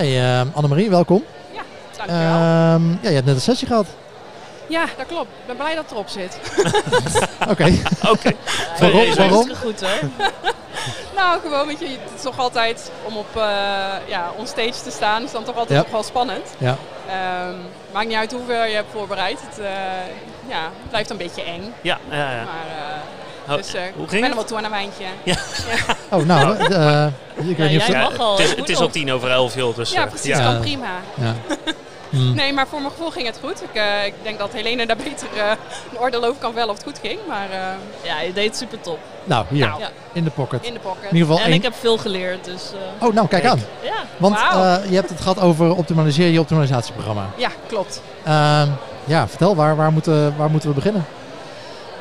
Hey, uh, Annemarie, welkom. Ja, dankjewel. Um, ja, je hebt net een sessie gehad. Ja, dat klopt. Ik ben blij dat het erop zit. Oké. Oké. waarom? waarom? goed hoor. nou, gewoon, weet je, het is toch altijd om op uh, ja, onstage te staan. is dan toch altijd Ja. nog wel spannend. Ja. Ehm, maakt niet uit hoeveel je hebt voorbereid. Het uh, ja, het blijft een beetje eng. Ja, ja, ja. Maar, uh, Oh, dus uh, hoe ik ging ben er het? wel toe aan een wijntje. Oh, nou, uh, ik weet niet of mag al. het is, ik het is al tien over elf, joh. Dus, Ja, eh, precies. ja. Kan Ja. prima. Ja. Hmm. Nee, maar voor mijn gevoel ging het goed. Ik, uh, ik denk dat Helene daar beter uh, een oordeel over kan vellen of het goed ging. Maar uh, Ja, je deed het super top. Nou, hier, Nou. Ja. in de pocket. in de pocket. In ieder geval En één. ik heb veel geleerd, dus eh, Oh, nou, kijk Kijk. aan. ja. Want eh, je hebt het gehad over optimaliseer je optimalisatieprogramma. Ja, klopt. Ehm, ja, vertel, waar, waar, moeten, waar moeten we beginnen?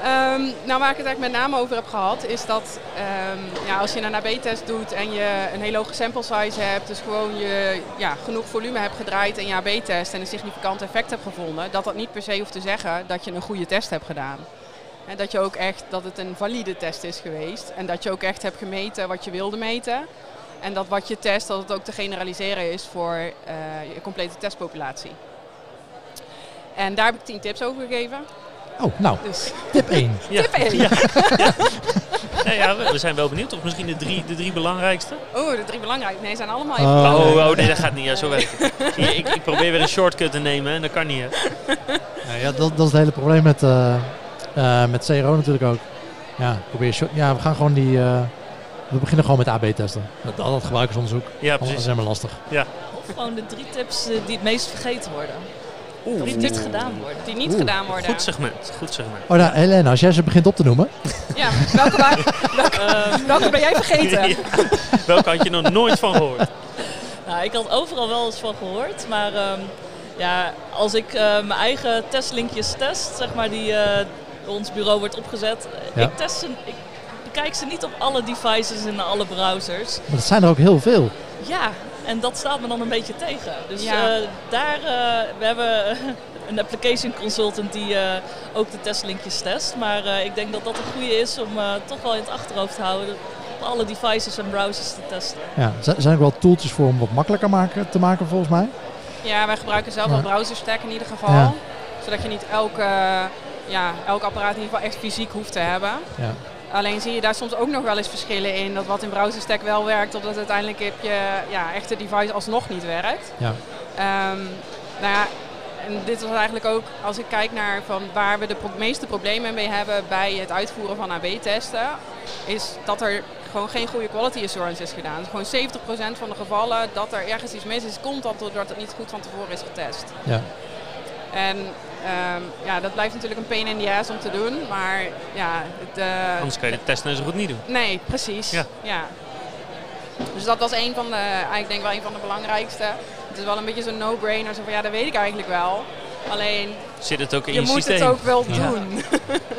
Ehm, nou, waar ik het eigenlijk met name over heb gehad, is dat ehm, ja, als je een AB-test doet en je een hele hoge sample size hebt, dus gewoon je ja, genoeg volume hebt gedraaid in je AB-test en een significant effect hebt gevonden, dat dat niet per se hoeft te zeggen dat je een goede test hebt gedaan. En dat je ook echt, dat het een valide test is geweest en dat je ook echt hebt gemeten wat je wilde meten. En dat wat je test, dat het ook te generaliseren is voor eh, je complete testpopulatie. En daar heb ik tien tips over gegeven. Oh, nou, Dus tip 1. Ja. tip 1. Ja, ja. ja, we we zijn wel benieuwd. Of misschien de drie, de drie belangrijkste? Oh, de drie belangrijk. Nee, zijn allemaal even Oh. belangrijk. Oh, oh, nee, dat gaat niet. Ja, zo werkt het. Ik, ik probeer weer een shortcut te nemen en dat kan niet. Hè. Ja, ja, dat, dat is het hele probleem met, eh, eh, met CRO natuurlijk ook. Ja, probeer short- ja, we gaan gewoon die... eh, we beginnen gewoon met AB-testen. Dat, dat gebruikersonderzoek. Ja, Dat is precies. helemaal lastig. Of gewoon de drie tips die het meest vergeten worden. Oeh. Of niet gedaan worden. Die niet Oeh, gedaan worden. Goed segment, goed segment. Oh, nou, Helena, als jij ze begint op te noemen. Ja, welke, wa- welke, Ehm, welke ben jij vergeten? Ja. Welke had je nog nooit van gehoord? nou, ik had overal wel eens van gehoord, maar ehm, ja, als ik eh, mijn eigen testlinkjes test, zeg maar, die eh, door ons bureau wordt opgezet, Ja. ik test ze, ik bekijk ze niet op alle devices en alle browsers. Maar dat zijn er ook heel veel. Ja, en dat staat me dan een beetje tegen. Dus Ja. eh, daar, eh, we hebben een application consultant die eh, ook de testlinkjes test. Maar eh, ik denk dat dat een goede is om eh, toch wel in het achterhoofd te houden. Op alle devices en browsers te testen. Ja, er zijn ook wel tooltjes voor om wat makkelijker maken, te maken volgens mij. Ja, wij gebruiken zelf Ja. wel browser stack in ieder geval. Ja. Zodat je niet elke, ja, elk apparaat in ieder geval echt fysiek hoeft te hebben. Ja. Alleen zie je daar soms ook nog wel eens verschillen in. Dat wat in browser stack wel werkt, dat het uiteindelijk heb je ja, echte device alsnog niet werkt. Ja. Ehm, nou ja, en dit was eigenlijk ook, als ik kijk naar van waar we de meeste problemen mee hebben bij het uitvoeren van AB-testen, is dat er gewoon geen goede quality assurance is gedaan. Gewoon 70% van de gevallen dat er ergens iets mis is, komt dat doordat het niet goed van tevoren is getest. Ja. En ehm, ja, dat blijft natuurlijk een pain in the ass om te doen, maar ja, het, eh, Anders kan je de test zo goed niet doen. Nee, precies. Ja. Ja. Dus dat was een van de, eigenlijk denk ik wel een van de belangrijkste. Het is wel een beetje zo'n no-brainer, zo van ja, dat weet ik eigenlijk wel. Alleen, Zit het ook in je je, moet systeem? het ook wel Ja. doen.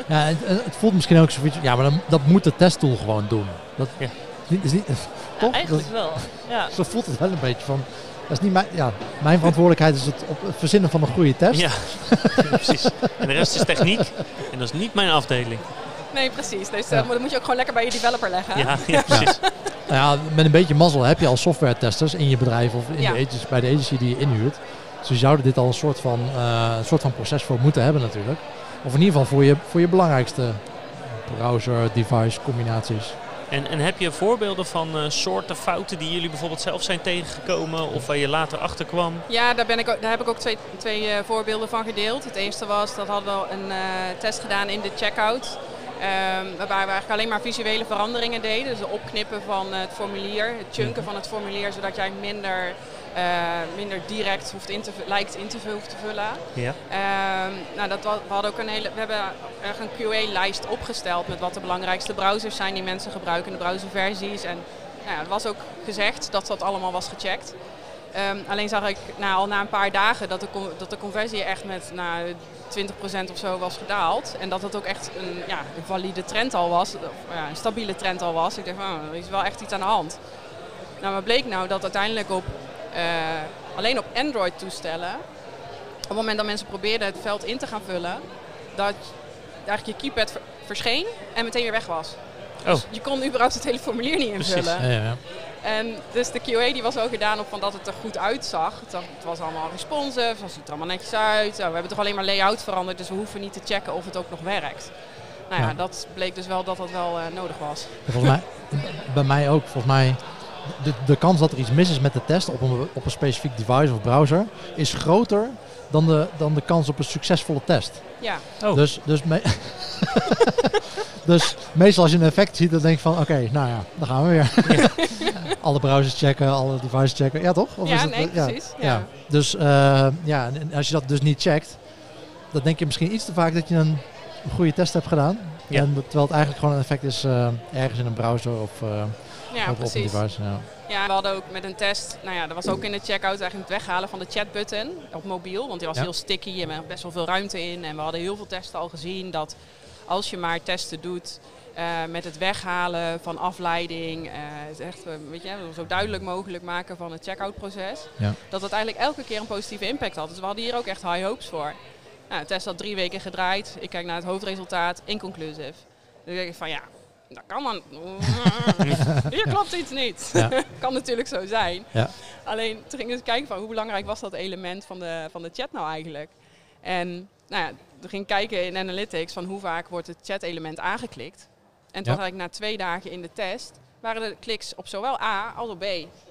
Ja, het, het voelt misschien ook zoiets. Ja, maar dan, dat moet de testtool gewoon doen. Dat Ja. Is niet, is niet, Ja, toch? eigenlijk Dat- wel. Ja. zo voelt het wel een beetje van. Dat is niet mijn, ja, mijn verantwoordelijkheid is het, op het verzinnen van een goede test. Ja, precies. En de rest is techniek. En dat is niet mijn afdeling. Nee, precies. Dus Ja. dat moet- je ook gewoon lekker bij je developer leggen. Ja, ja precies. Nou ja, met een beetje mazzel heb je al software testers in je bedrijf of in Ja. de agency, bij de agency die je inhuurt. Dus je zouden dit al een soort van, eh, een soort van proces voor moeten hebben natuurlijk. Of in ieder geval voor je, voor je belangrijkste browser, device combinaties. En, en heb je voorbeelden van eh, soorten fouten die jullie bijvoorbeeld zelf zijn tegengekomen of waar je later achter kwam? Ja, daar, ben ik, daar heb ik ook twee, twee eh, voorbeelden van gedeeld. Het eerste was, dat hadden we een eh, test gedaan in de checkout. ehm, waarbij we eigenlijk alleen maar visuele veranderingen deden. Dus het opknippen van het formulier, het chunken van het formulier, zodat jij minder, eh, minder direct hoeft in te, lijkt in te, hoeft te vullen. Ja. Ehm, nou, dat we, hadden ook een hele, we hebben echt een QA-lijst opgesteld met wat de belangrijkste browsers zijn die mensen gebruiken, de browserversies. En nou ja, het was ook gezegd dat dat allemaal was gecheckt. Ehm, alleen zag ik nou, al na een paar dagen dat de, dat de conversie echt met nou, 20% of zo was gedaald. En dat het ook echt een, ja, een valide trend al was, of, ja, een stabiele trend al was. Ik dacht, van, er is wel echt iets aan de hand. Nou, wat bleek nou dat uiteindelijk op, alleen op Android-toestellen, op het moment dat mensen probeerden het veld in te gaan vullen, dat eigenlijk je keypad ver- verscheen en meteen weer weg was. Oh. Dus je kon überhaupt het hele formulier niet Precies. invullen. Ja, ja, ja. En dus de QA die was ook gedaan op van dat het er goed uitzag. Het, was allemaal responsive, het ziet er allemaal netjes uit. Nou, we hebben toch alleen maar layout veranderd, dus we hoeven niet te checken of het ook nog werkt. Nou ja, Ja. dat bleek dus wel dat dat wel eh, nodig was. Volgens mij, bij mij ook, volgens mij, de, de kans dat er iets mis is met de test op een, op een specifiek device of browser is groter dan de, dan de kans op een succesvolle test. Ja, Oh. Dus, dus, me- dus meestal als je een effect ziet, dan denk je van oké, nou ja, dan gaan we weer. alle browsers checken, alle devices checken. Ja toch? Of ja is het, nee, ja. precies. Ja. Ja. Dus eh, ja, en- als je dat dus niet checkt, dan denk je misschien iets te vaak dat je een, goede test hebt gedaan. Ja. En terwijl het eigenlijk gewoon een effect is eh, ergens in een browser of, eh, Ja, precies. Ja. Ja, we hadden ook met een test, nou ja, dat was ook in de checkout eigenlijk het weghalen van de chatbutton op mobiel. Want die was Ja. heel sticky en er best wel veel ruimte in. En we hadden heel veel testen al gezien dat als je maar testen doet eh, met het weghalen van afleiding, eh, het echt eh, weet je, zo duidelijk mogelijk maken van het checkout proces, Ja. dat het eigenlijk elke keer een positieve impact had. Dus we hadden hier ook echt high hopes voor. Nou, de test had drie weken gedraaid. Ik kijk naar het hoofdresultaat, inconclusive. Dan denk ik van ja, dat kan dan. Hier klopt iets niet. Ja. kan natuurlijk zo zijn. Ja. Alleen toen ging ik kijken van hoe belangrijk was dat element van de, van de chat nou eigenlijk. En nou ja, toen ging ik kijken in Analytics van hoe vaak wordt het chat-element aangeklikt. En toen Ja. had ik na twee dagen in de test, waren de kliks op zowel A als op B.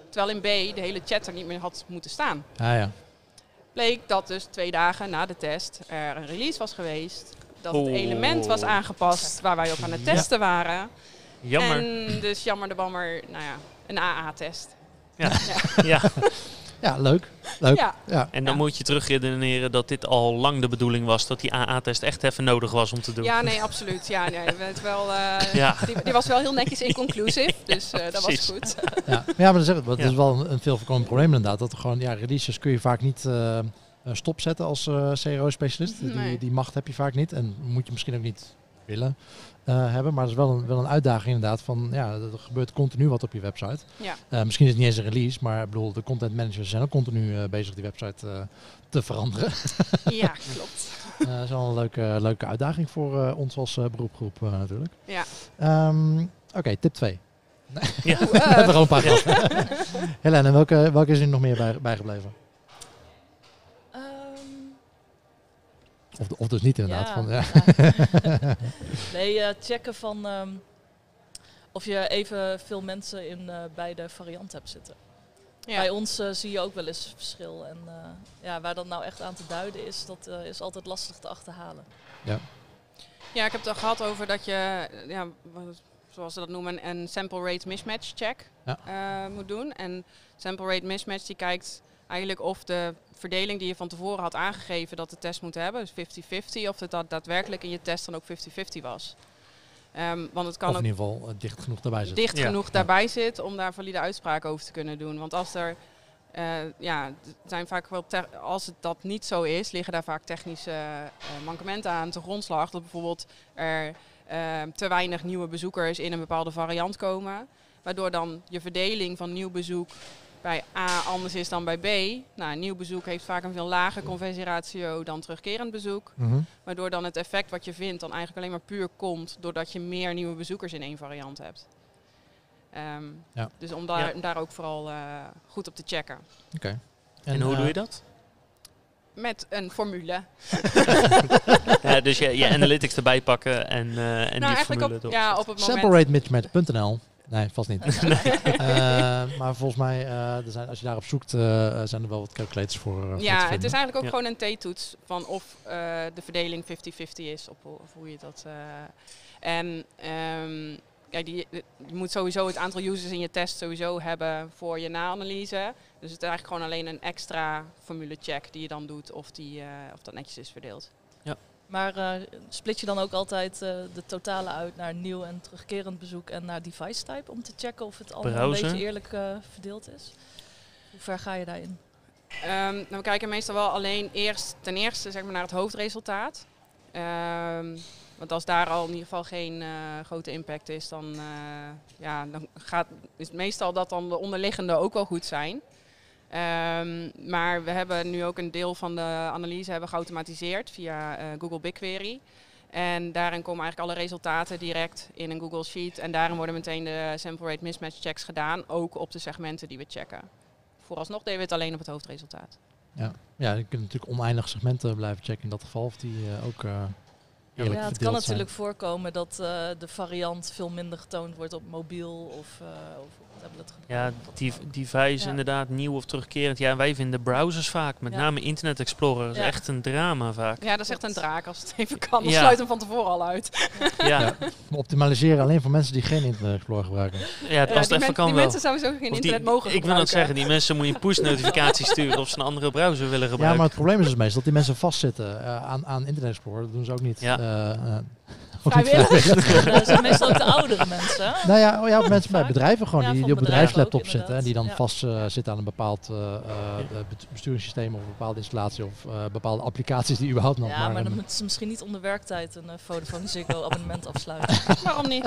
Terwijl in B de hele chat er niet meer had moeten staan. Ah, ja. Bleek dat dus twee dagen na de test er een release was geweest. Dat het Oh. element was aangepast waar wij op aan het testen waren. Jammer. En dus jammer de bammer, nou ja, een AA-test. Ja. ja. ja, leuk. leuk. Ja. Ja. En dan Ja. moet je terugredeneren dat dit al lang de bedoeling was. Dat die AA-test echt even nodig was om te doen. Ja, nee, absoluut. Ja, nee, het wel, eh, Ja. die, die was wel heel netjes inconclusive, dus eh, dat was goed. Ja. ja, maar dat is, het. dat Ja. is wel een, veel voorkomend probleem inderdaad. Dat er gewoon, ja, releases kun je vaak niet eh, stopzetten als eh, CRO-specialist. Die, Nee. die macht heb je vaak niet en moet je misschien ook niet willen eh, hebben. Maar dat is wel een, wel een uitdaging inderdaad van, ja, er gebeurt continu wat op je website. Ja. Eh, misschien is het niet eens een release, maar ik bedoel, de content managers zijn ook continu eh, bezig die website eh, te veranderen. ja, klopt. Eh, dat is wel een leuke, leuke uitdaging voor eh, ons als eh, beroepgroep eh, natuurlijk. Ja. Ehm, Oké, tip 2. Ja. We hebben er al een paar gehad. Helene, welke, welke is er nog meer bij, bijgebleven? Of, of dus niet inderdaad. Ja, Van, ja. ja. nee, eh, checken van ehm, of je even veel mensen in eh, beide varianten hebt zitten. Bij Ja. ons eh, zie je ook wel eens verschil. En eh, ja, waar dat nou echt aan te duiden is, dat is altijd lastig te achterhalen. ja, ik heb het al gehad over dat je, ja, zoals ze dat noemen, een sample rate mismatch check Ja. eh, moet doen. En sample rate mismatch die kijkt eigenlijk of de verdeling die je van tevoren had aangegeven dat de test moet hebben, dus 50-50, of het dat daadwerkelijk in je test dan ook 50-50 was. Ehm, want het kan Of in ieder geval eh, dicht genoeg daarbij zitten. dicht Ja. genoeg daarbij zit om daar valide uitspraken over te kunnen doen. Want als er eh, ja, er zijn vaak wel als het dat niet zo is, liggen daar vaak technische eh, mankementen aan te grondslag. Dat bijvoorbeeld er eh, te weinig nieuwe bezoekers in een bepaalde variant komen. Waardoor dan je verdeling van nieuw bezoek bij A anders is dan bij B. Nou, nieuw bezoek heeft vaak een veel lager conversieratio dan terugkerend bezoek. Mhm. Waardoor dan het effect wat je vindt dan eigenlijk alleen maar puur komt doordat je meer nieuwe bezoekers in één variant hebt. Ehm, Ja. Dus om daar, Ja. daar ook vooral eh, goed op te checken. Oké. En, hoe eh, doe je dat? Met een formule. ja, dus je, je analytics erbij pakken en, eh, en nou, die formule op, ja, op het moment... Nee, vast niet. Eh, maar volgens mij, eh, er zijn, als je daarop zoekt, eh, zijn er wel wat calculators voor. eh, voor Ja, het is eigenlijk ook Ja. gewoon een T-toets van of eh, de verdeling 50-50 is, op, of hoe je dat... eh, en ehm, kijk, die, je moet sowieso het aantal users in je test sowieso hebben voor je na-analyse. Dus het is eigenlijk gewoon alleen een extra formule check die je dan doet of, die, eh, of dat netjes is verdeeld. Maar eh, split je dan ook altijd eh, de totale uit naar nieuw en terugkerend bezoek en naar device type om te checken of het allemaal Browser. een beetje eerlijk eh, verdeeld is? Hoe ver ga je daarin? Ehm, nou, we kijken meestal wel alleen eerst ten eerste zeg maar, naar het hoofdresultaat. Ehm, want als daar al in ieder geval geen eh, grote impact is, dan, eh, ja, dan gaat, is het meestal dat dan de onderliggende ook wel goed zijn. Ehm, maar we hebben nu ook een deel van de analyse hebben geautomatiseerd via eh, Google BigQuery. En daarin komen eigenlijk alle resultaten direct in een Google Sheet. En daarin worden meteen de sample rate mismatch checks gedaan, ook op de segmenten die we checken. Vooralsnog deden we het alleen op het hoofdresultaat. Ja, ja je kunt natuurlijk oneindig segmenten blijven checken in dat geval. Of die eh, ook eh Ja, het kan zijn. natuurlijk voorkomen dat eh, de variant veel minder getoond wordt op mobiel of, eh Ja, die device Ja. inderdaad, nieuw of terugkerend. Ja, wij vinden browsers vaak, met Ja. name Internet Explorer, is Ja. echt een drama vaak. Ja, dat is echt een draak als het even kan. Dan Ja. sluit hem van tevoren al uit. Ja, Ja. Optimaliseren alleen voor mensen die geen Internet Explorer gebruiken. ja, als Ja, het die, even kan die wel. mensen zouden zo geen Of internet die- mogen ik wil dat gebruiken. zeggen, die mensen moet je een push-notificatie sturen of ze een andere browser willen Ja, gebruiken. maar het probleem is dus meestal dat die mensen vastzitten eh, aan, aan Internet Explorer. Dat doen ze ook niet. Ja. eh, eh, Dat zijn meestal ook de oudere mensen. Nou ja, oh ja, mensen bij bedrijven gewoon, Ja, die, van die op bedrijfslaptop zitten en die dan vast eh, zitten aan een bepaald eh, eh, bet- besturingssysteem of een bepaalde installatie of eh, bepaalde applicaties die überhaupt nog Ja, maar... maar dan een- moeten ze misschien niet onder werktijd een eh, Vodafone Ziggo abonnement afsluiten. Waarom niet?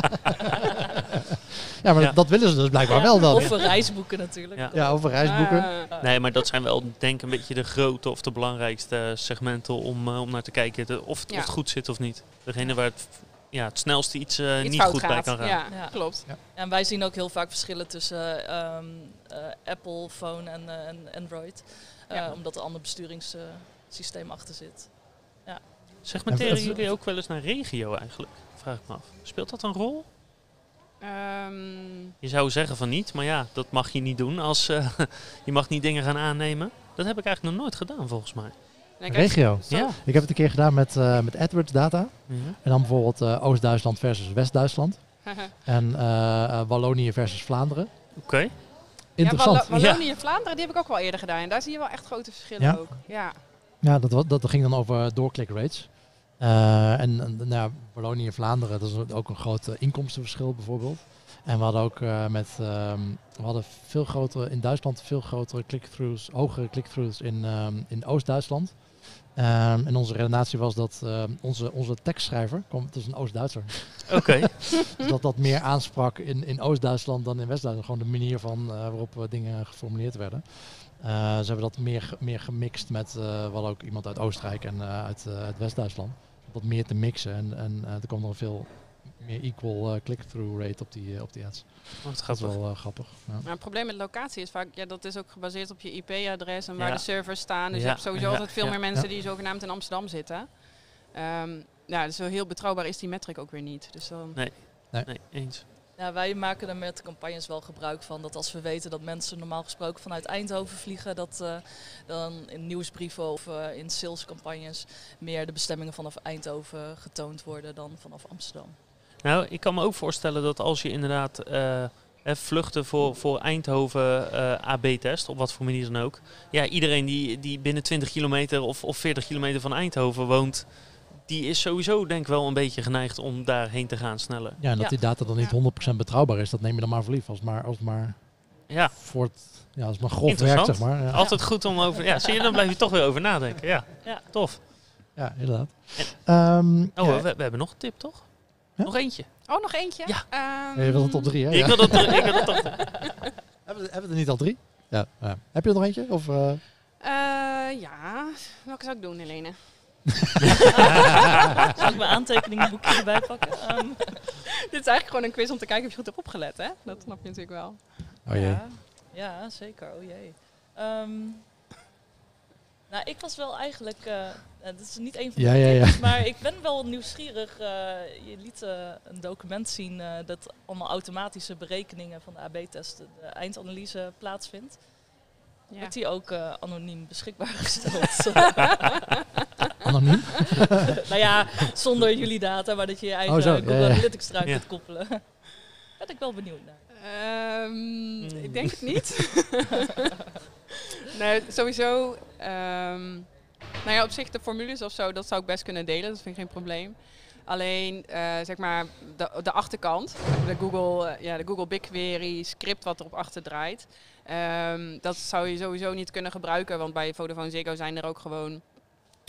ja, maar Ja. dat willen ze dus blijkbaar wel dan. Of een reisboeken natuurlijk. Ja. Ja, over reisboeken. Nee, maar dat zijn wel denk ik een beetje de grote of de belangrijkste segmenten om, om naar te kijken de- of, het, Ja. of het goed zit of niet. Degene waar het, ja, het snelste iets, eh, iets niet goed bij kan gaan. Ja, Ja. klopt. En wij zien ook heel vaak verschillen tussen ehm, eh, Apple, phone en, eh, en Android. Eh, Ja. Omdat er een ander besturingssysteem achter zit. Segmenteren En- jullie ook wel eens naar regio eigenlijk? Vraag ik me af. Speelt dat een rol? Ehm, Je zou zeggen van niet, maar ja, dat mag je niet doen. Als, eh, je mag niet dingen gaan aannemen. Dat heb ik eigenlijk nog nooit gedaan volgens mij. Regio. Ja. Ik heb het een keer gedaan met, eh, met AdWords data. Mhm. En dan bijvoorbeeld eh, Oost-Duitsland versus West-Duitsland. En eh, Wallonië versus Vlaanderen. Oké. Interessant. Ja, Wallo- Wallonië en Vlaanderen, die heb ik ook wel eerder gedaan. En daar zie je wel echt grote verschillen Ja? ook. Ja. Ja, dat, dat ging dan over doorklik rates. Eh, en nou, ja, Wallonië en Vlaanderen, dat is ook een groot inkomstenverschil bijvoorbeeld. En we hadden ook eh, met, ehm, we hadden veel grotere, in Duitsland veel grotere click-throughs, hogere click-throughs in, ehm, in Oost-Duitsland. Ehm, en onze redenatie was dat onze, onze tekstschrijver, kom, het is een Oost-Duitser, Oké. dus dat dat meer aansprak in, in Oost-Duitsland dan in West-Duitsland. Gewoon de manier van eh, waarop eh, dingen geformuleerd werden. Ze hebben dat meer, meer gemixt met, we hadden ook iemand uit Oostenrijk en uit, uit West-Duitsland. Wat meer te mixen en, en er kwam er een veel meer equal eh, click-through rate op die, eh, op die ads. Wat Dat gaat is wel eh, grappig. Ja. Maar het probleem met locatie is vaak, ja, dat is ook gebaseerd op je IP-adres en waar Ja. de servers staan. Dus Ja, je hebt sowieso ja, altijd veel ja. meer mensen Ja. die zogenaamd in Amsterdam zitten. Ehm, ja, dus zo heel betrouwbaar is die metric ook weer niet. Dus dan, Nee, eens. Ja, wij maken er met campagnes wel gebruik van. Dat als we weten dat mensen normaal gesproken vanuit Eindhoven vliegen, dat eh, dan in nieuwsbrieven of in salescampagnes meer de bestemmingen vanaf Eindhoven getoond worden dan vanaf Amsterdam. Nou, ik kan me ook voorstellen dat als je inderdaad eh, hè, vluchten voor, voor Eindhoven eh, AB-test, op wat voor manier dan ook. Ja, iedereen die, die binnen 20 kilometer of, of 40 kilometer van Eindhoven woont, die is sowieso denk ik wel een beetje geneigd om daarheen te gaan sneller. ja, en dat Ja. die data dan niet 100% betrouwbaar is, dat neem je dan maar voor lief. Als het maar, als maar, Ja, voor het, ja, als het maar grof werkt, Interessant. zeg maar. Ja, altijd goed om over... Ja, zie je, dan blijf je toch weer over nadenken. Ja, Ja. tof. ja inderdaad. En- Ehm, Oh, ja, we, we hebben nog een tip, toch? Ja? Nog eentje. Oh, nog eentje? Ja. Ehm, je wilt een top 3, hè? Ik wil er- ik wil dat toch... Hebben, we, hebben we er niet al drie? Ja. ja. Heb je er nog eentje? Of, eh? eh, ja, welke zou ik doen, Helene? Zal ik mijn aantekeningenboekje erbij pakken? Ehm, Dit is eigenlijk gewoon een quiz om te kijken of je goed hebt opgelet, hè? Dat snap je natuurlijk wel. Oh jee. Ja, ja, zeker. Oh jee. Ehm, nou, ik was wel eigenlijk. eh het is niet een van de Ja, ja, ja. maar ik ben wel nieuwsgierig. eh, je liet eh, een document zien eh, dat allemaal automatische berekeningen van de AB-test, de eindanalyse plaatsvindt. Ja. Wordt die ook eh, anoniem beschikbaar gesteld? Anoniem? nou ja, zonder jullie data, maar dat je je eigen Oh, zo, Google ja, ja. Analytics eruit Ja. kunt koppelen. ben ik wel benieuwd naar. Ehm. Ik denk het niet. nee, sowieso. ehm, nou ja, op zich de formules of zo, dat zou ik best kunnen delen. Dat vind ik geen probleem. Alleen, eh, zeg maar, de, de achterkant, de Google, eh, ja, de Google BigQuery script wat erop achter draait. ehm, dat zou je sowieso niet kunnen gebruiken, want bij Vodafone Ziggo zijn er ook gewoon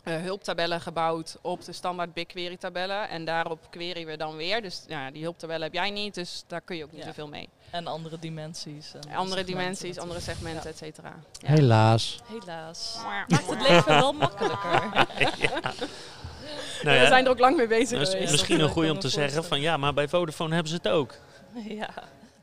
eh, hulptabellen gebouwd op de standaard BigQuery tabellen. En daarop query we dan weer. Dus ja, die hulptabellen heb jij niet, dus daar kun je ook niet Ja. zoveel mee. En andere dimensies. en Andere segmenten dimensies, andere segmenten, et cetera. Ja. Helaas. Helaas. Maakt het leven wel makkelijker. Nou We zijn er ook lang mee bezig dus geweest. misschien een goeie om te zeggen van ja, maar bij Vodafone hebben ze het ook. Ja,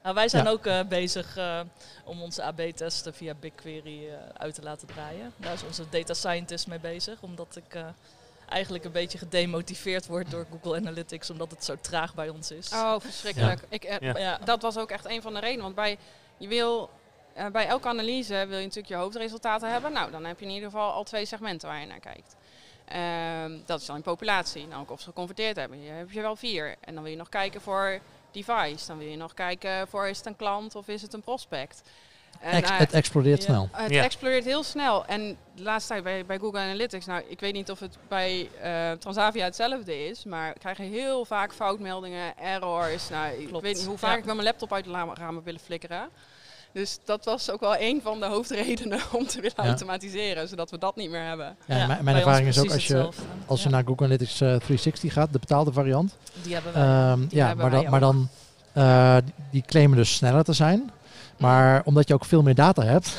nou, wij zijn Ja. ook eh, bezig eh, om onze AB-testen via BigQuery eh, uit te laten draaien. Daar is onze data scientist mee bezig, omdat ik eh, eigenlijk een beetje gedemotiveerd word door Google Analytics, omdat het zo traag bij ons is. Oh, verschrikkelijk. Ik, eh, Ja. Ja. Dat was ook echt een van de redenen. Want bij, je wil, eh, bij elke analyse wil je natuurlijk je hoofdresultaten hebben. Nou, dan heb je in ieder geval al twee segmenten waar je naar kijkt. Ehm, dat is dan in populatie. Nou, ook of ze geconverteerd hebben. Je heb je wel vier. En dan wil je nog kijken voor device. Dan wil je nog kijken voor is het een klant of is het een prospect. En, Ex- eh, het explodeert ja. snel. het Ja. explodeert heel snel. En de laatste tijd bij, bij Google Analytics, nou, ik weet niet of het bij eh, Transavia hetzelfde is, maar we krijgen heel vaak foutmeldingen, errors. Nou, ik Klopt. weet niet hoe vaak Ja. ik met mijn laptop uit de ramen willen flikkeren. Dus dat was ook wel een van de hoofdredenen om te willen Ja. automatiseren, zodat we dat niet meer hebben. Ja, Ja, mijn ervaring is ook als je, als je Ja, naar Google Analytics eh, 360 gaat, de betaalde variant. Die hebben wij. Ehm, Die ja, hebben maar wij dan, maar dan eh, die- die claimen dus sneller te zijn. Maar omdat je ook veel meer data hebt,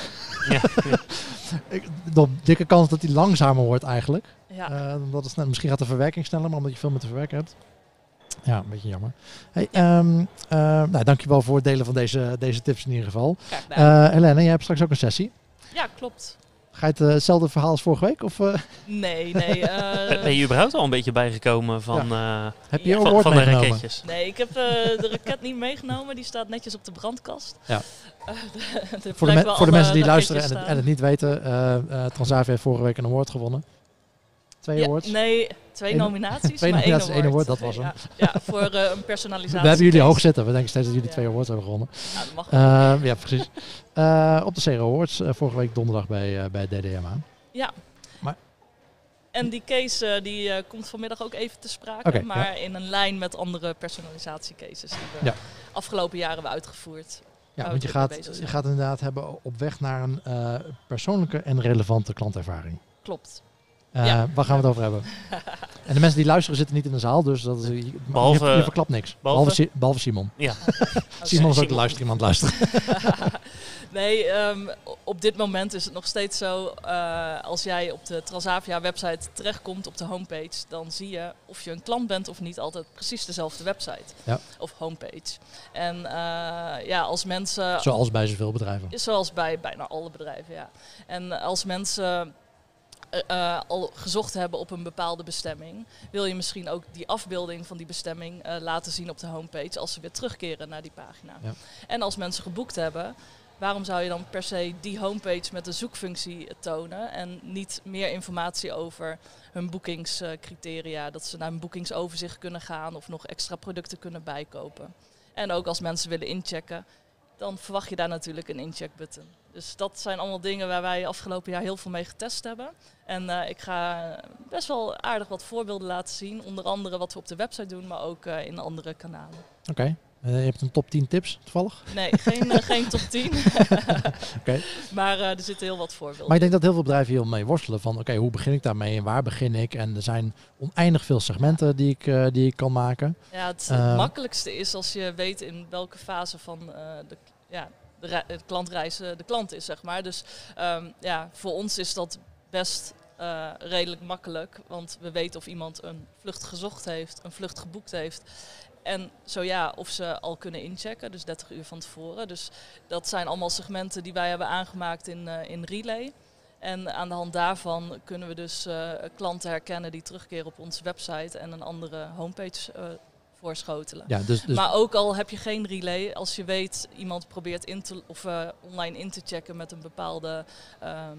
Ja. dikke kans dat die langzamer wordt eigenlijk. ja. Eh, omdat het misschien gaat de verwerking sneller, maar omdat je veel meer te verwerken hebt. Ja, een beetje jammer. Hey, ehm, eh, nou, dankjewel voor het delen van deze, deze tips in ieder geval. Eh Helene, jij hebt straks ook een sessie. ja, klopt. Ga je het, eh, hetzelfde verhaal als vorige week? Of eh, Nee, nee. eh, Ben je überhaupt al een beetje bijgekomen van, eh, heb je Ja. van, van de meegenomen? raketjes? Nee, ik heb eh, de raket niet meegenomen. Die staat netjes op de brandkast. Ja. De- de Voor de, me- voor mensen die luisteren en het, en het niet weten, eh eh Transavia heeft vorige week een award gewonnen. Twee Ja, awards. nee, twee nominaties. twee maar nominaties, één award. dat was ja, ja, voor eh, een personalisatie. We hebben jullie hoog zitten. We denken steeds dat jullie Ja. twee awards hebben gewonnen. Ja, dat mag Eh, ja, precies. Eh, op de Zero Awards, vorige week donderdag bij, bij DDMA. En die case die, komt vanmiddag ook even te sprake. Maar in een lijn met andere personalisatiecases die we Ja. afgelopen jaren hebben uitgevoerd. Ja, Waar want je gaat, je gaat inderdaad hebben op weg naar een persoonlijke en relevante klantervaring. Klopt. Eh, Ja. Waar gaan we het over hebben? en de mensen die luisteren zitten niet in de zaal, dus dat is, je, Behalve- je, verklapt niks. Behalve, behalve- Si- behalve Simon. Ja, Simon is ook de luister iemand luisteren. nee, ehm, op dit moment is het nog steeds zo. eh, als jij op de Transavia website terechtkomt op de homepage, dan zie je of je een klant bent of niet altijd precies dezelfde website Ja. of homepage. En eh, ja, als mensen Zoals bij zoveel bedrijven. Zoals bij bijna alle bedrijven, ja. En als mensen eh, eh, al gezocht hebben op een bepaalde bestemming, wil je misschien ook die afbeelding van die bestemming eh, laten zien op de homepage als ze weer terugkeren naar die pagina. Ja. En als mensen geboekt hebben, waarom zou je dan per se die homepage met de zoekfunctie tonen en niet meer informatie over hun boekingscriteria, dat ze naar een boekingsoverzicht kunnen gaan of nog extra producten kunnen bijkopen. En ook als mensen willen inchecken, dan verwacht je daar natuurlijk een incheckbutton. Dus dat zijn allemaal dingen waar wij afgelopen jaar heel veel mee getest hebben. En eh, ik ga best wel aardig wat voorbeelden laten zien. Onder andere wat we op de website doen, maar ook eh, in andere kanalen. Oké. Eh, je hebt een top 10 tips toevallig. Nee, geen, geen top 10. Oké. Maar er zitten heel wat voorbeelden. Maar ik denk dat heel veel bedrijven hier mee worstelen van oké, hoe begin ik daarmee en waar begin ik? En er zijn oneindig veel segmenten die ik, die ik kan maken. Ja, het, het makkelijkste is als je weet in welke fase van de, ja, de, de klantreis de klant is, zeg maar. Dus ehm, ja, voor ons is dat best eh, redelijk makkelijk. Want we weten of iemand een vlucht gezocht heeft, een vlucht geboekt heeft. En zo ja, of ze al kunnen inchecken, dus 30 uur van tevoren. Dus dat zijn allemaal segmenten die wij hebben aangemaakt in, eh, in Relay. En aan de hand daarvan kunnen we dus eh, klanten herkennen die terugkeren op onze website en een andere homepage eh, voorschotelen. Ja, dus, dus Maar ook al heb je geen relay, als je weet iemand probeert in te, of, eh, online in te checken met een bepaalde ehm,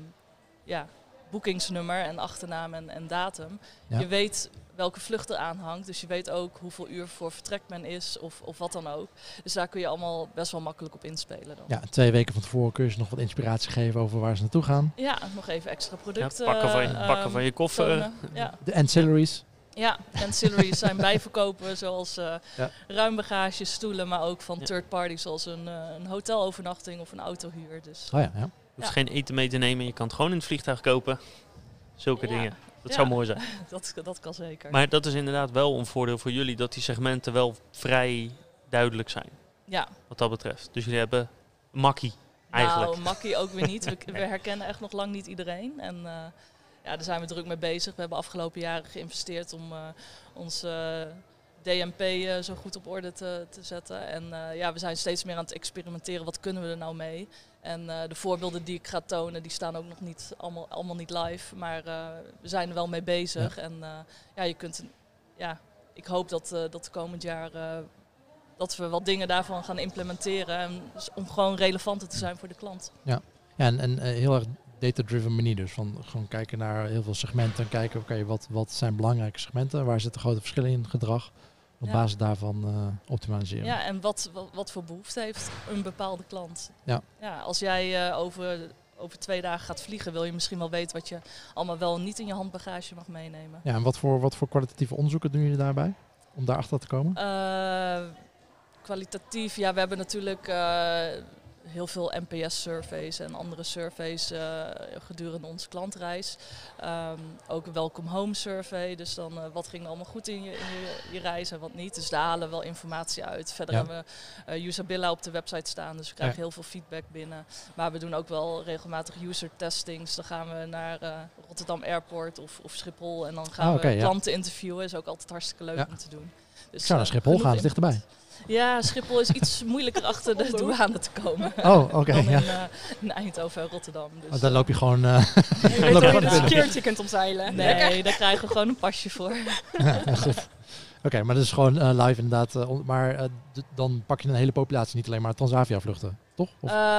ja, boekingsnummer en achternaam en, en datum. Ja. Je weet welke vlucht er aan hangt, dus je weet ook hoeveel uur voor vertrek men is of, of wat dan ook. Dus daar kun je allemaal best wel makkelijk op inspelen dan. ja, twee weken van tevoren kun je ze nog wat inspiratie geven over waar ze naartoe gaan. Ja, nog even extra Ja, producten. pakken, van je, ehm, pakken van je koffer. tonen. Ja. De ancillaries. Ja, ancillaries zijn bijverkopen zoals eh Ja. ruimbagage, stoelen, maar ook van Ja. third parties zoals een, eh, een hotelovernachting of een autohuur. Dus Oh ja, ja. Je hoeft Ja. geen eten mee te nemen. Je kan het gewoon in het vliegtuig kopen. Zulke Ja. dingen. Dat Ja. zou mooi zijn. dat, dat kan zeker. Maar dat is inderdaad wel een voordeel voor jullie. Dat die segmenten wel vrij duidelijk zijn. ja, Wat dat betreft. Dus jullie hebben makkie eigenlijk. nou, makkie ook weer niet. We, we herkennen echt nog lang niet iedereen. En eh, ja, daar zijn we druk mee bezig. We hebben afgelopen jaren geïnvesteerd om uh, ons DMP uh, zo goed op orde te, te zetten. En ja, we zijn steeds meer aan het experimenteren. Wat kunnen we er nou mee? En de voorbeelden die ik ga tonen, die staan ook nog niet allemaal, allemaal niet live. Maar we zijn er wel mee bezig. En ja, je kunt, ja, ik hoop dat, dat komend jaar dat we wat dingen daarvan gaan implementeren. En, om gewoon relevanter te zijn voor de klant. Ja, ja en, en heel erg data-driven manier. Dus van gewoon kijken naar heel veel segmenten en kijken, oké, wat, wat zijn belangrijke segmenten? Waar zitten grote verschillen in gedrag? Op basis daarvan uh, optimaliseren. Ja, en wat, wat, wat, voor behoefte heeft een bepaalde klant? Ja. ja als jij uh, over, over twee dagen gaat vliegen, wil je misschien wel weten wat je allemaal wel niet in je handbagage mag meenemen. Ja, en wat voor, wat voor kwalitatieve onderzoeken doen jullie daarbij? Om daarachter te komen? Uh, kwalitatief, ja, we hebben natuurlijk heel veel NPS-surveys en andere surveys uh, gedurende onze klantreis. Um, ook een welcome home survey. Dus dan uh, wat ging er allemaal goed in je, in je, je, reis en wat niet. Dus daar halen we wel informatie uit. Verder hebben we uh, Usabilla op de website staan. Dus we krijgen heel veel feedback binnen. Maar we doen ook wel regelmatig user testings. Dan gaan we naar Rotterdam Airport of, of, Schiphol. En dan gaan oh, okay, we klanten ja. interviewen. Is ook altijd hartstikke leuk om te doen. Dus, ik zou naar Schiphol gaan, is dichterbij. Ja, Schiphol is iets moeilijker achter de douane te komen. Oh, oké. Okay, ja. in, uh, in, Eindhoven en Rotterdam. Dus, oh, dan loop je gewoon... Uh, je weet dat je de security kunt omzeilen. Nee, daar krijgen we gewoon een pasje voor. ja, goed. Oké, okay, maar dat is gewoon uh, live inderdaad. Uh, maar dan pak je een hele populatie, niet alleen maar Transavia vluchten, toch?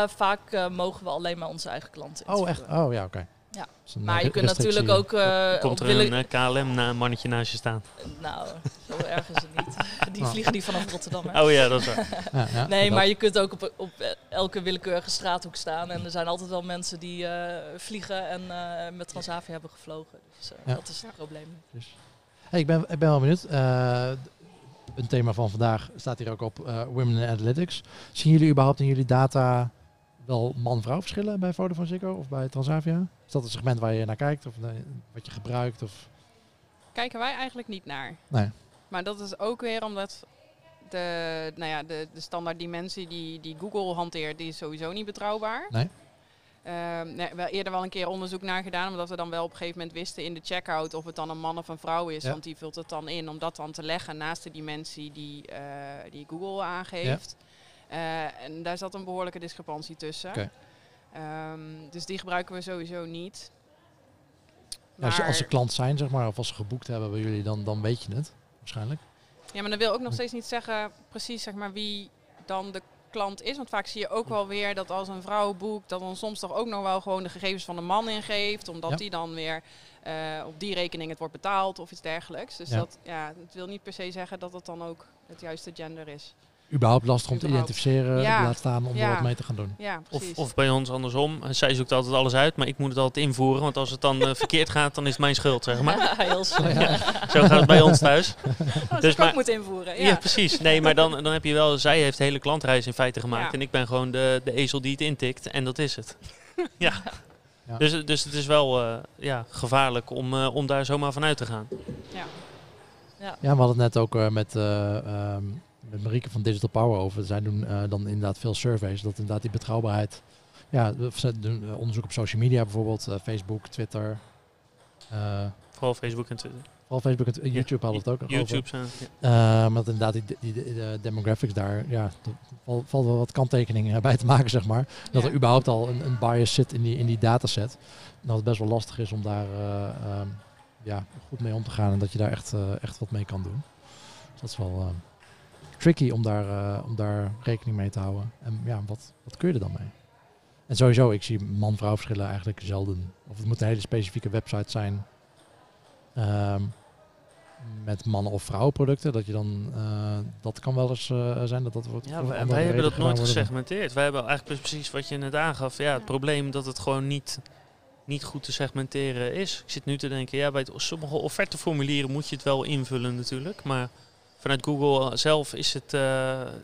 vaak mogen we alleen maar onze eigen klanten Oh, echt? Oh, ja, oké. Okay. Ja. Maar je kunt natuurlijk ook... Uh, Komt er een uh, KLM-mannetje naast je staan? Nou, zo erg is het niet. Die oh. vliegen niet vanaf Rotterdam. Hè? Oh ja, dat is waar. ja, ja, nee, maar je kunt ook op, op elke willekeurige straathoek staan. En er zijn altijd wel mensen die uh, vliegen en met Transavia hebben gevlogen. Dus dat is het probleem. Dus. Hey, ik, ben, ik ben wel benieuwd. een thema van vandaag staat hier ook op Women in Analytics. Zien jullie überhaupt in jullie data wel man-vrouw verschillen bij Vodafone Ziggo of bij Transavia? Is dat een segment waar je naar kijkt of wat je gebruikt? Of? Kijken wij eigenlijk niet naar. Nee. Maar dat is ook weer omdat de, nou ja, de, de standaard dimensie die, die Google hanteert, die is sowieso niet betrouwbaar. Nee. Uh, nee, we eerder wel een keer onderzoek naar gedaan, omdat we dan wel op een gegeven moment wisten in de checkout of het dan een man of een vrouw is. Want die vult het dan in om dat dan te leggen naast de dimensie die, uh, die Google aangeeft. Ja. Uh, en daar zat een behoorlijke discrepantie tussen. Okay. Um, dus die gebruiken we sowieso niet. Als, je, als ze klant zijn, zeg maar, of als ze geboekt hebben bij jullie, dan, dan weet je het waarschijnlijk. Ja, maar dat wil ook nog steeds niet zeggen precies zeg maar, wie dan de klant is. Want vaak zie je ook wel weer dat als een vrouw boekt, dat dan soms toch ook nog wel gewoon de gegevens van de man ingeeft. Omdat ja. die dan weer uh, op die rekening het wordt betaald of iets dergelijks. Dus ja. dat ja, het wil niet per se zeggen dat het dan ook het juiste gender is überhaupt lastig om te identificeren, ja. laat staan om er wat mee te gaan doen. Ja, of, of, bij ons andersom, zij zoekt altijd alles uit, maar ik moet het altijd invoeren, want als het dan uh, verkeerd gaat, dan is het mijn schuld, zeg maar. Heel ja, zo gaat het bij ons thuis. Oh, dus maar, moet invoeren. Ja. precies. Nee, maar dan, dan heb je wel, zij heeft de hele klantreis in feite gemaakt en ik ben gewoon de, de ezel die het intikt en dat is het. ja. Dus, dus het is wel uh, ja, gevaarlijk om, uh, om daar zomaar vanuit te gaan. Ja. Ja, we hadden het net ook met um, met Marieke van Digital Power over. Zij doen uh, dan inderdaad veel surveys. Dat inderdaad die betrouwbaarheid. Ja, ze doen uh, onderzoek op social media bijvoorbeeld. Uh, Facebook, Twitter. Vooral Facebook en Twitter. Vooral Facebook en YouTube hadden het ook YouTube zijn. Ja. maar inderdaad, die, die, die demographics daar, ja, er valt wel wat kanttekeningen bij te maken, zeg maar. Dat ja. er überhaupt al een, een, bias zit in die, in die dataset. En dat het best wel lastig is om daar um, ja, goed mee om te gaan en dat je daar echt, echt wat mee kan doen. Dus dat is wel tricky om daar, uh, om daar rekening mee te houden. En ja, wat, wat kun je er dan mee? En sowieso, ik zie man-vrouw verschillen eigenlijk zelden. Of het moet een hele specifieke website zijn. Um, met mannen- of vrouwenproducten. Dat je dan, uh, dat kan wel eens uh, zijn dat dat wordt. Ja, wij, wij hebben dat nooit gesegmenteerd. Wij hebben eigenlijk precies wat je net aangaf. Ja, het probleem dat het gewoon niet, niet goed te segmenteren is. Ik zit nu te denken, ja, bij sommige offerteformulieren moet je het wel invullen natuurlijk. Maar vanuit Google zelf is het, uh,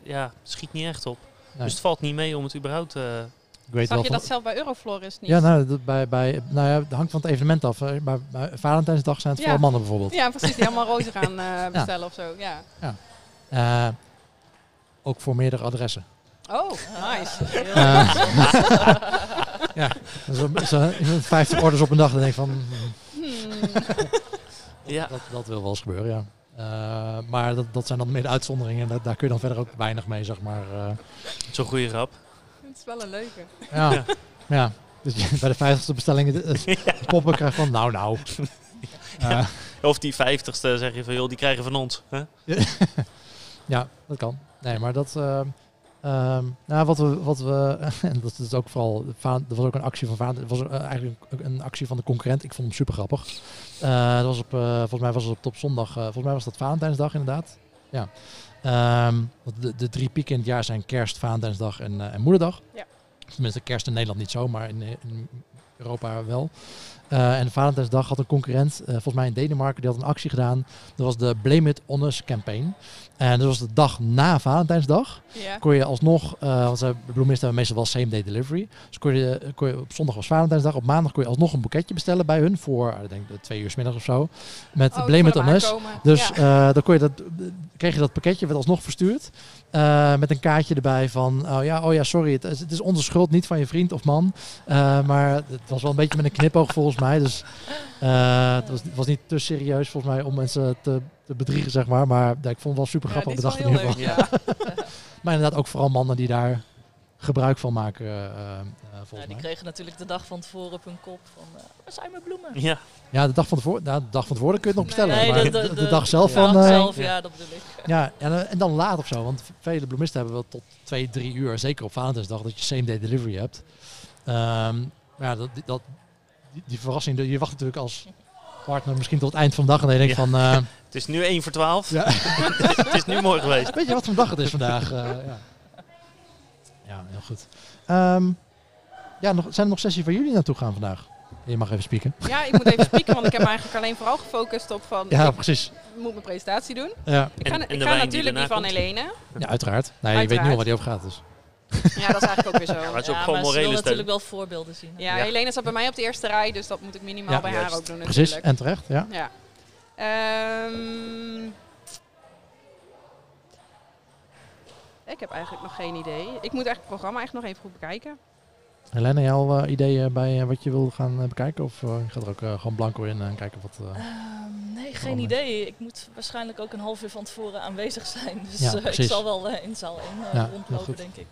ja, schiet niet echt op. Nee. Dus het valt niet mee om het überhaupt... Uh, ik weet Zag wel je dat zelf bij Euroflores niet? Ja, nou, dat bij, bij, nou ja, het hangt van het evenement af. Bij, bij Valentijnsdag zijn het ja. vooral mannen bijvoorbeeld. Ja, precies. Die allemaal rozen gaan uh, bestellen ja. of zo. Ja. ja. ook voor meerdere adressen. Oh, nice. ja, zo, zo, 50 orders op een dag. Dan denk ik van... Ja. Dat, dat wil wel eens gebeuren, ja. Eh, maar dat, dat zijn dan meer de uitzonderingen. Daar, daar kun je dan verder ook weinig mee, zeg maar. eh. Zo'n goede grap. Het is wel een leuke. ja. Ja. ja. Dus je bij de vijftigste bestelling de, de poppen krijgt van, nou nou. Eh, Of die vijftigste zeg je van, joh, die krijgen van ons. Hè? Ja, dat kan. Nee, maar dat. Ehm, nou, wat we. Wat we en dat is ook vooral. Er was ook een actie van Vaan. Het was eh, eigenlijk een, actie van de concurrent. Ik vond hem super grappig. Eh, dat was op, eh, volgens mij was het op, op zondag. volgens mij was dat Valentijnsdag inderdaad. Ja. Want de, de drie pieken in het jaar zijn kerst, Valentijnsdag en, en Moederdag. Ja. Tenminste, kerst in Nederland niet zo, maar in, in Europa wel. Eh, en Valentijnsdag had een concurrent, eh, volgens mij in Denemarken, die had een actie gedaan. Dat was de Blame It On Us campaign. En dat was de dag na Valentijnsdag. Ja. Kon je alsnog, eh want bloemisten hebben meestal wel same day delivery. Dus kon je, kon je op zondag was Valentijnsdag, op maandag kon je alsnog een boeketje bestellen bij hun voor, ik denk twee uur 's middags of zo. Met Oh, Blame It On Us. Dus Ja. dan kon je dat, kreeg je dat pakketje, werd alsnog verstuurd. met een kaartje erbij van, oh ja, oh ja sorry, het, is- het is onze schuld, niet van je vriend of man. Maar het was wel een beetje met een knipoog volgens mij. Dus eh, het, was, niet te serieus volgens mij om mensen te, te bedriegen, zeg maar. Maar ja, ik vond het wel super Ja, grappig is bedacht in ieder geval. Ja. Maar inderdaad ook vooral mannen die daar gebruik van maken, eh, eh, Ja, die mij. kregen natuurlijk de dag van tevoren op hun kop van, eh, waar zijn mijn bloemen? Ja, Ja, de dag van tevoren, nou, de dag van tevoren kun je het nog bestellen. Nee, maar de- de, de- de de- dag zelf de van... dag eh, zelf, ja. ja, dat bedoel ik. Ja, en, en dan laat of zo. Want vele bloemisten hebben wel tot twee, drie uur, zeker op Valentijnsdag, dat je same day delivery hebt. Ehm, maar ja, dat, dat, die, die verrassing, je wacht natuurlijk als partner misschien tot het eind van de dag en dan denk Ja. van, eh, het is nu 1 voor 12. Ja. het is nu mooi geweest. weet je wat voor dag het is vandaag? Eh, ja. ja, heel goed. Ehm, ja, nog, zijn er nog sessies waar jullie naartoe gaan vandaag? Je mag even spieken. ja, ik moet even spieken, want ik heb me eigenlijk alleen vooral gefocust op van, Ja, ik precies. moet mijn presentatie doen. Ja, Ik ga, en ik ga die natuurlijk die van? Helene. ja uiteraard. Nee, je weet nu al waar die over gaat. Dus. Ja, dat is eigenlijk ook weer zo. Ja, maar het is ook ja, gewoon maar ze wil morele steun. natuurlijk wel voorbeelden zien. Ja, Ja. Helene staat bij mij op de eerste rij, dus dat moet ik minimaal Ja, bij haar ook doen Precies, natuurlijk. en terecht. Ja. Ja. Ehm, ik heb eigenlijk nog geen idee. Ik moet eigenlijk het programma echt nog even goed bekijken. Helene, jouw eh, ideeën bij eh, wat je wil gaan eh, bekijken? Of eh, je gaat er ook eh, gewoon blanco in en kijken wat... eh, Ehm, nee, geen idee. Ik moet waarschijnlijk ook een half uur van tevoren aanwezig zijn. Dus Ja, eh, ik zal wel eh, in zaal 1 Ja, heel rondlopen, goed. denk ik.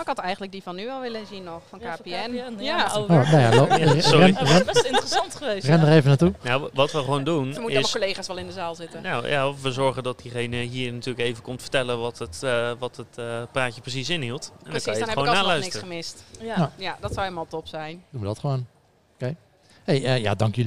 Ik had eigenlijk die van nu al willen zien nog, van Ja, KPN. van KPN, ja, Ja, maar Ze ook- Oh, nou ja, Ja, sorry. Dat was best interessant geweest. ren ja. er even naartoe. Nou, wat we gewoon doen moeten allemaal collega's wel in de zaal zitten. Nou ja, we zorgen dat diegene hier natuurlijk even komt vertellen wat het, eh, wat het eh, praatje precies inhield. En Precies, dan kan dan je heb het ik gewoon alsnog niks gemist. Ja. Ja, dat zou helemaal top zijn. Doen we dat gewoon. Oké. Hey, eh, ja, dank jullie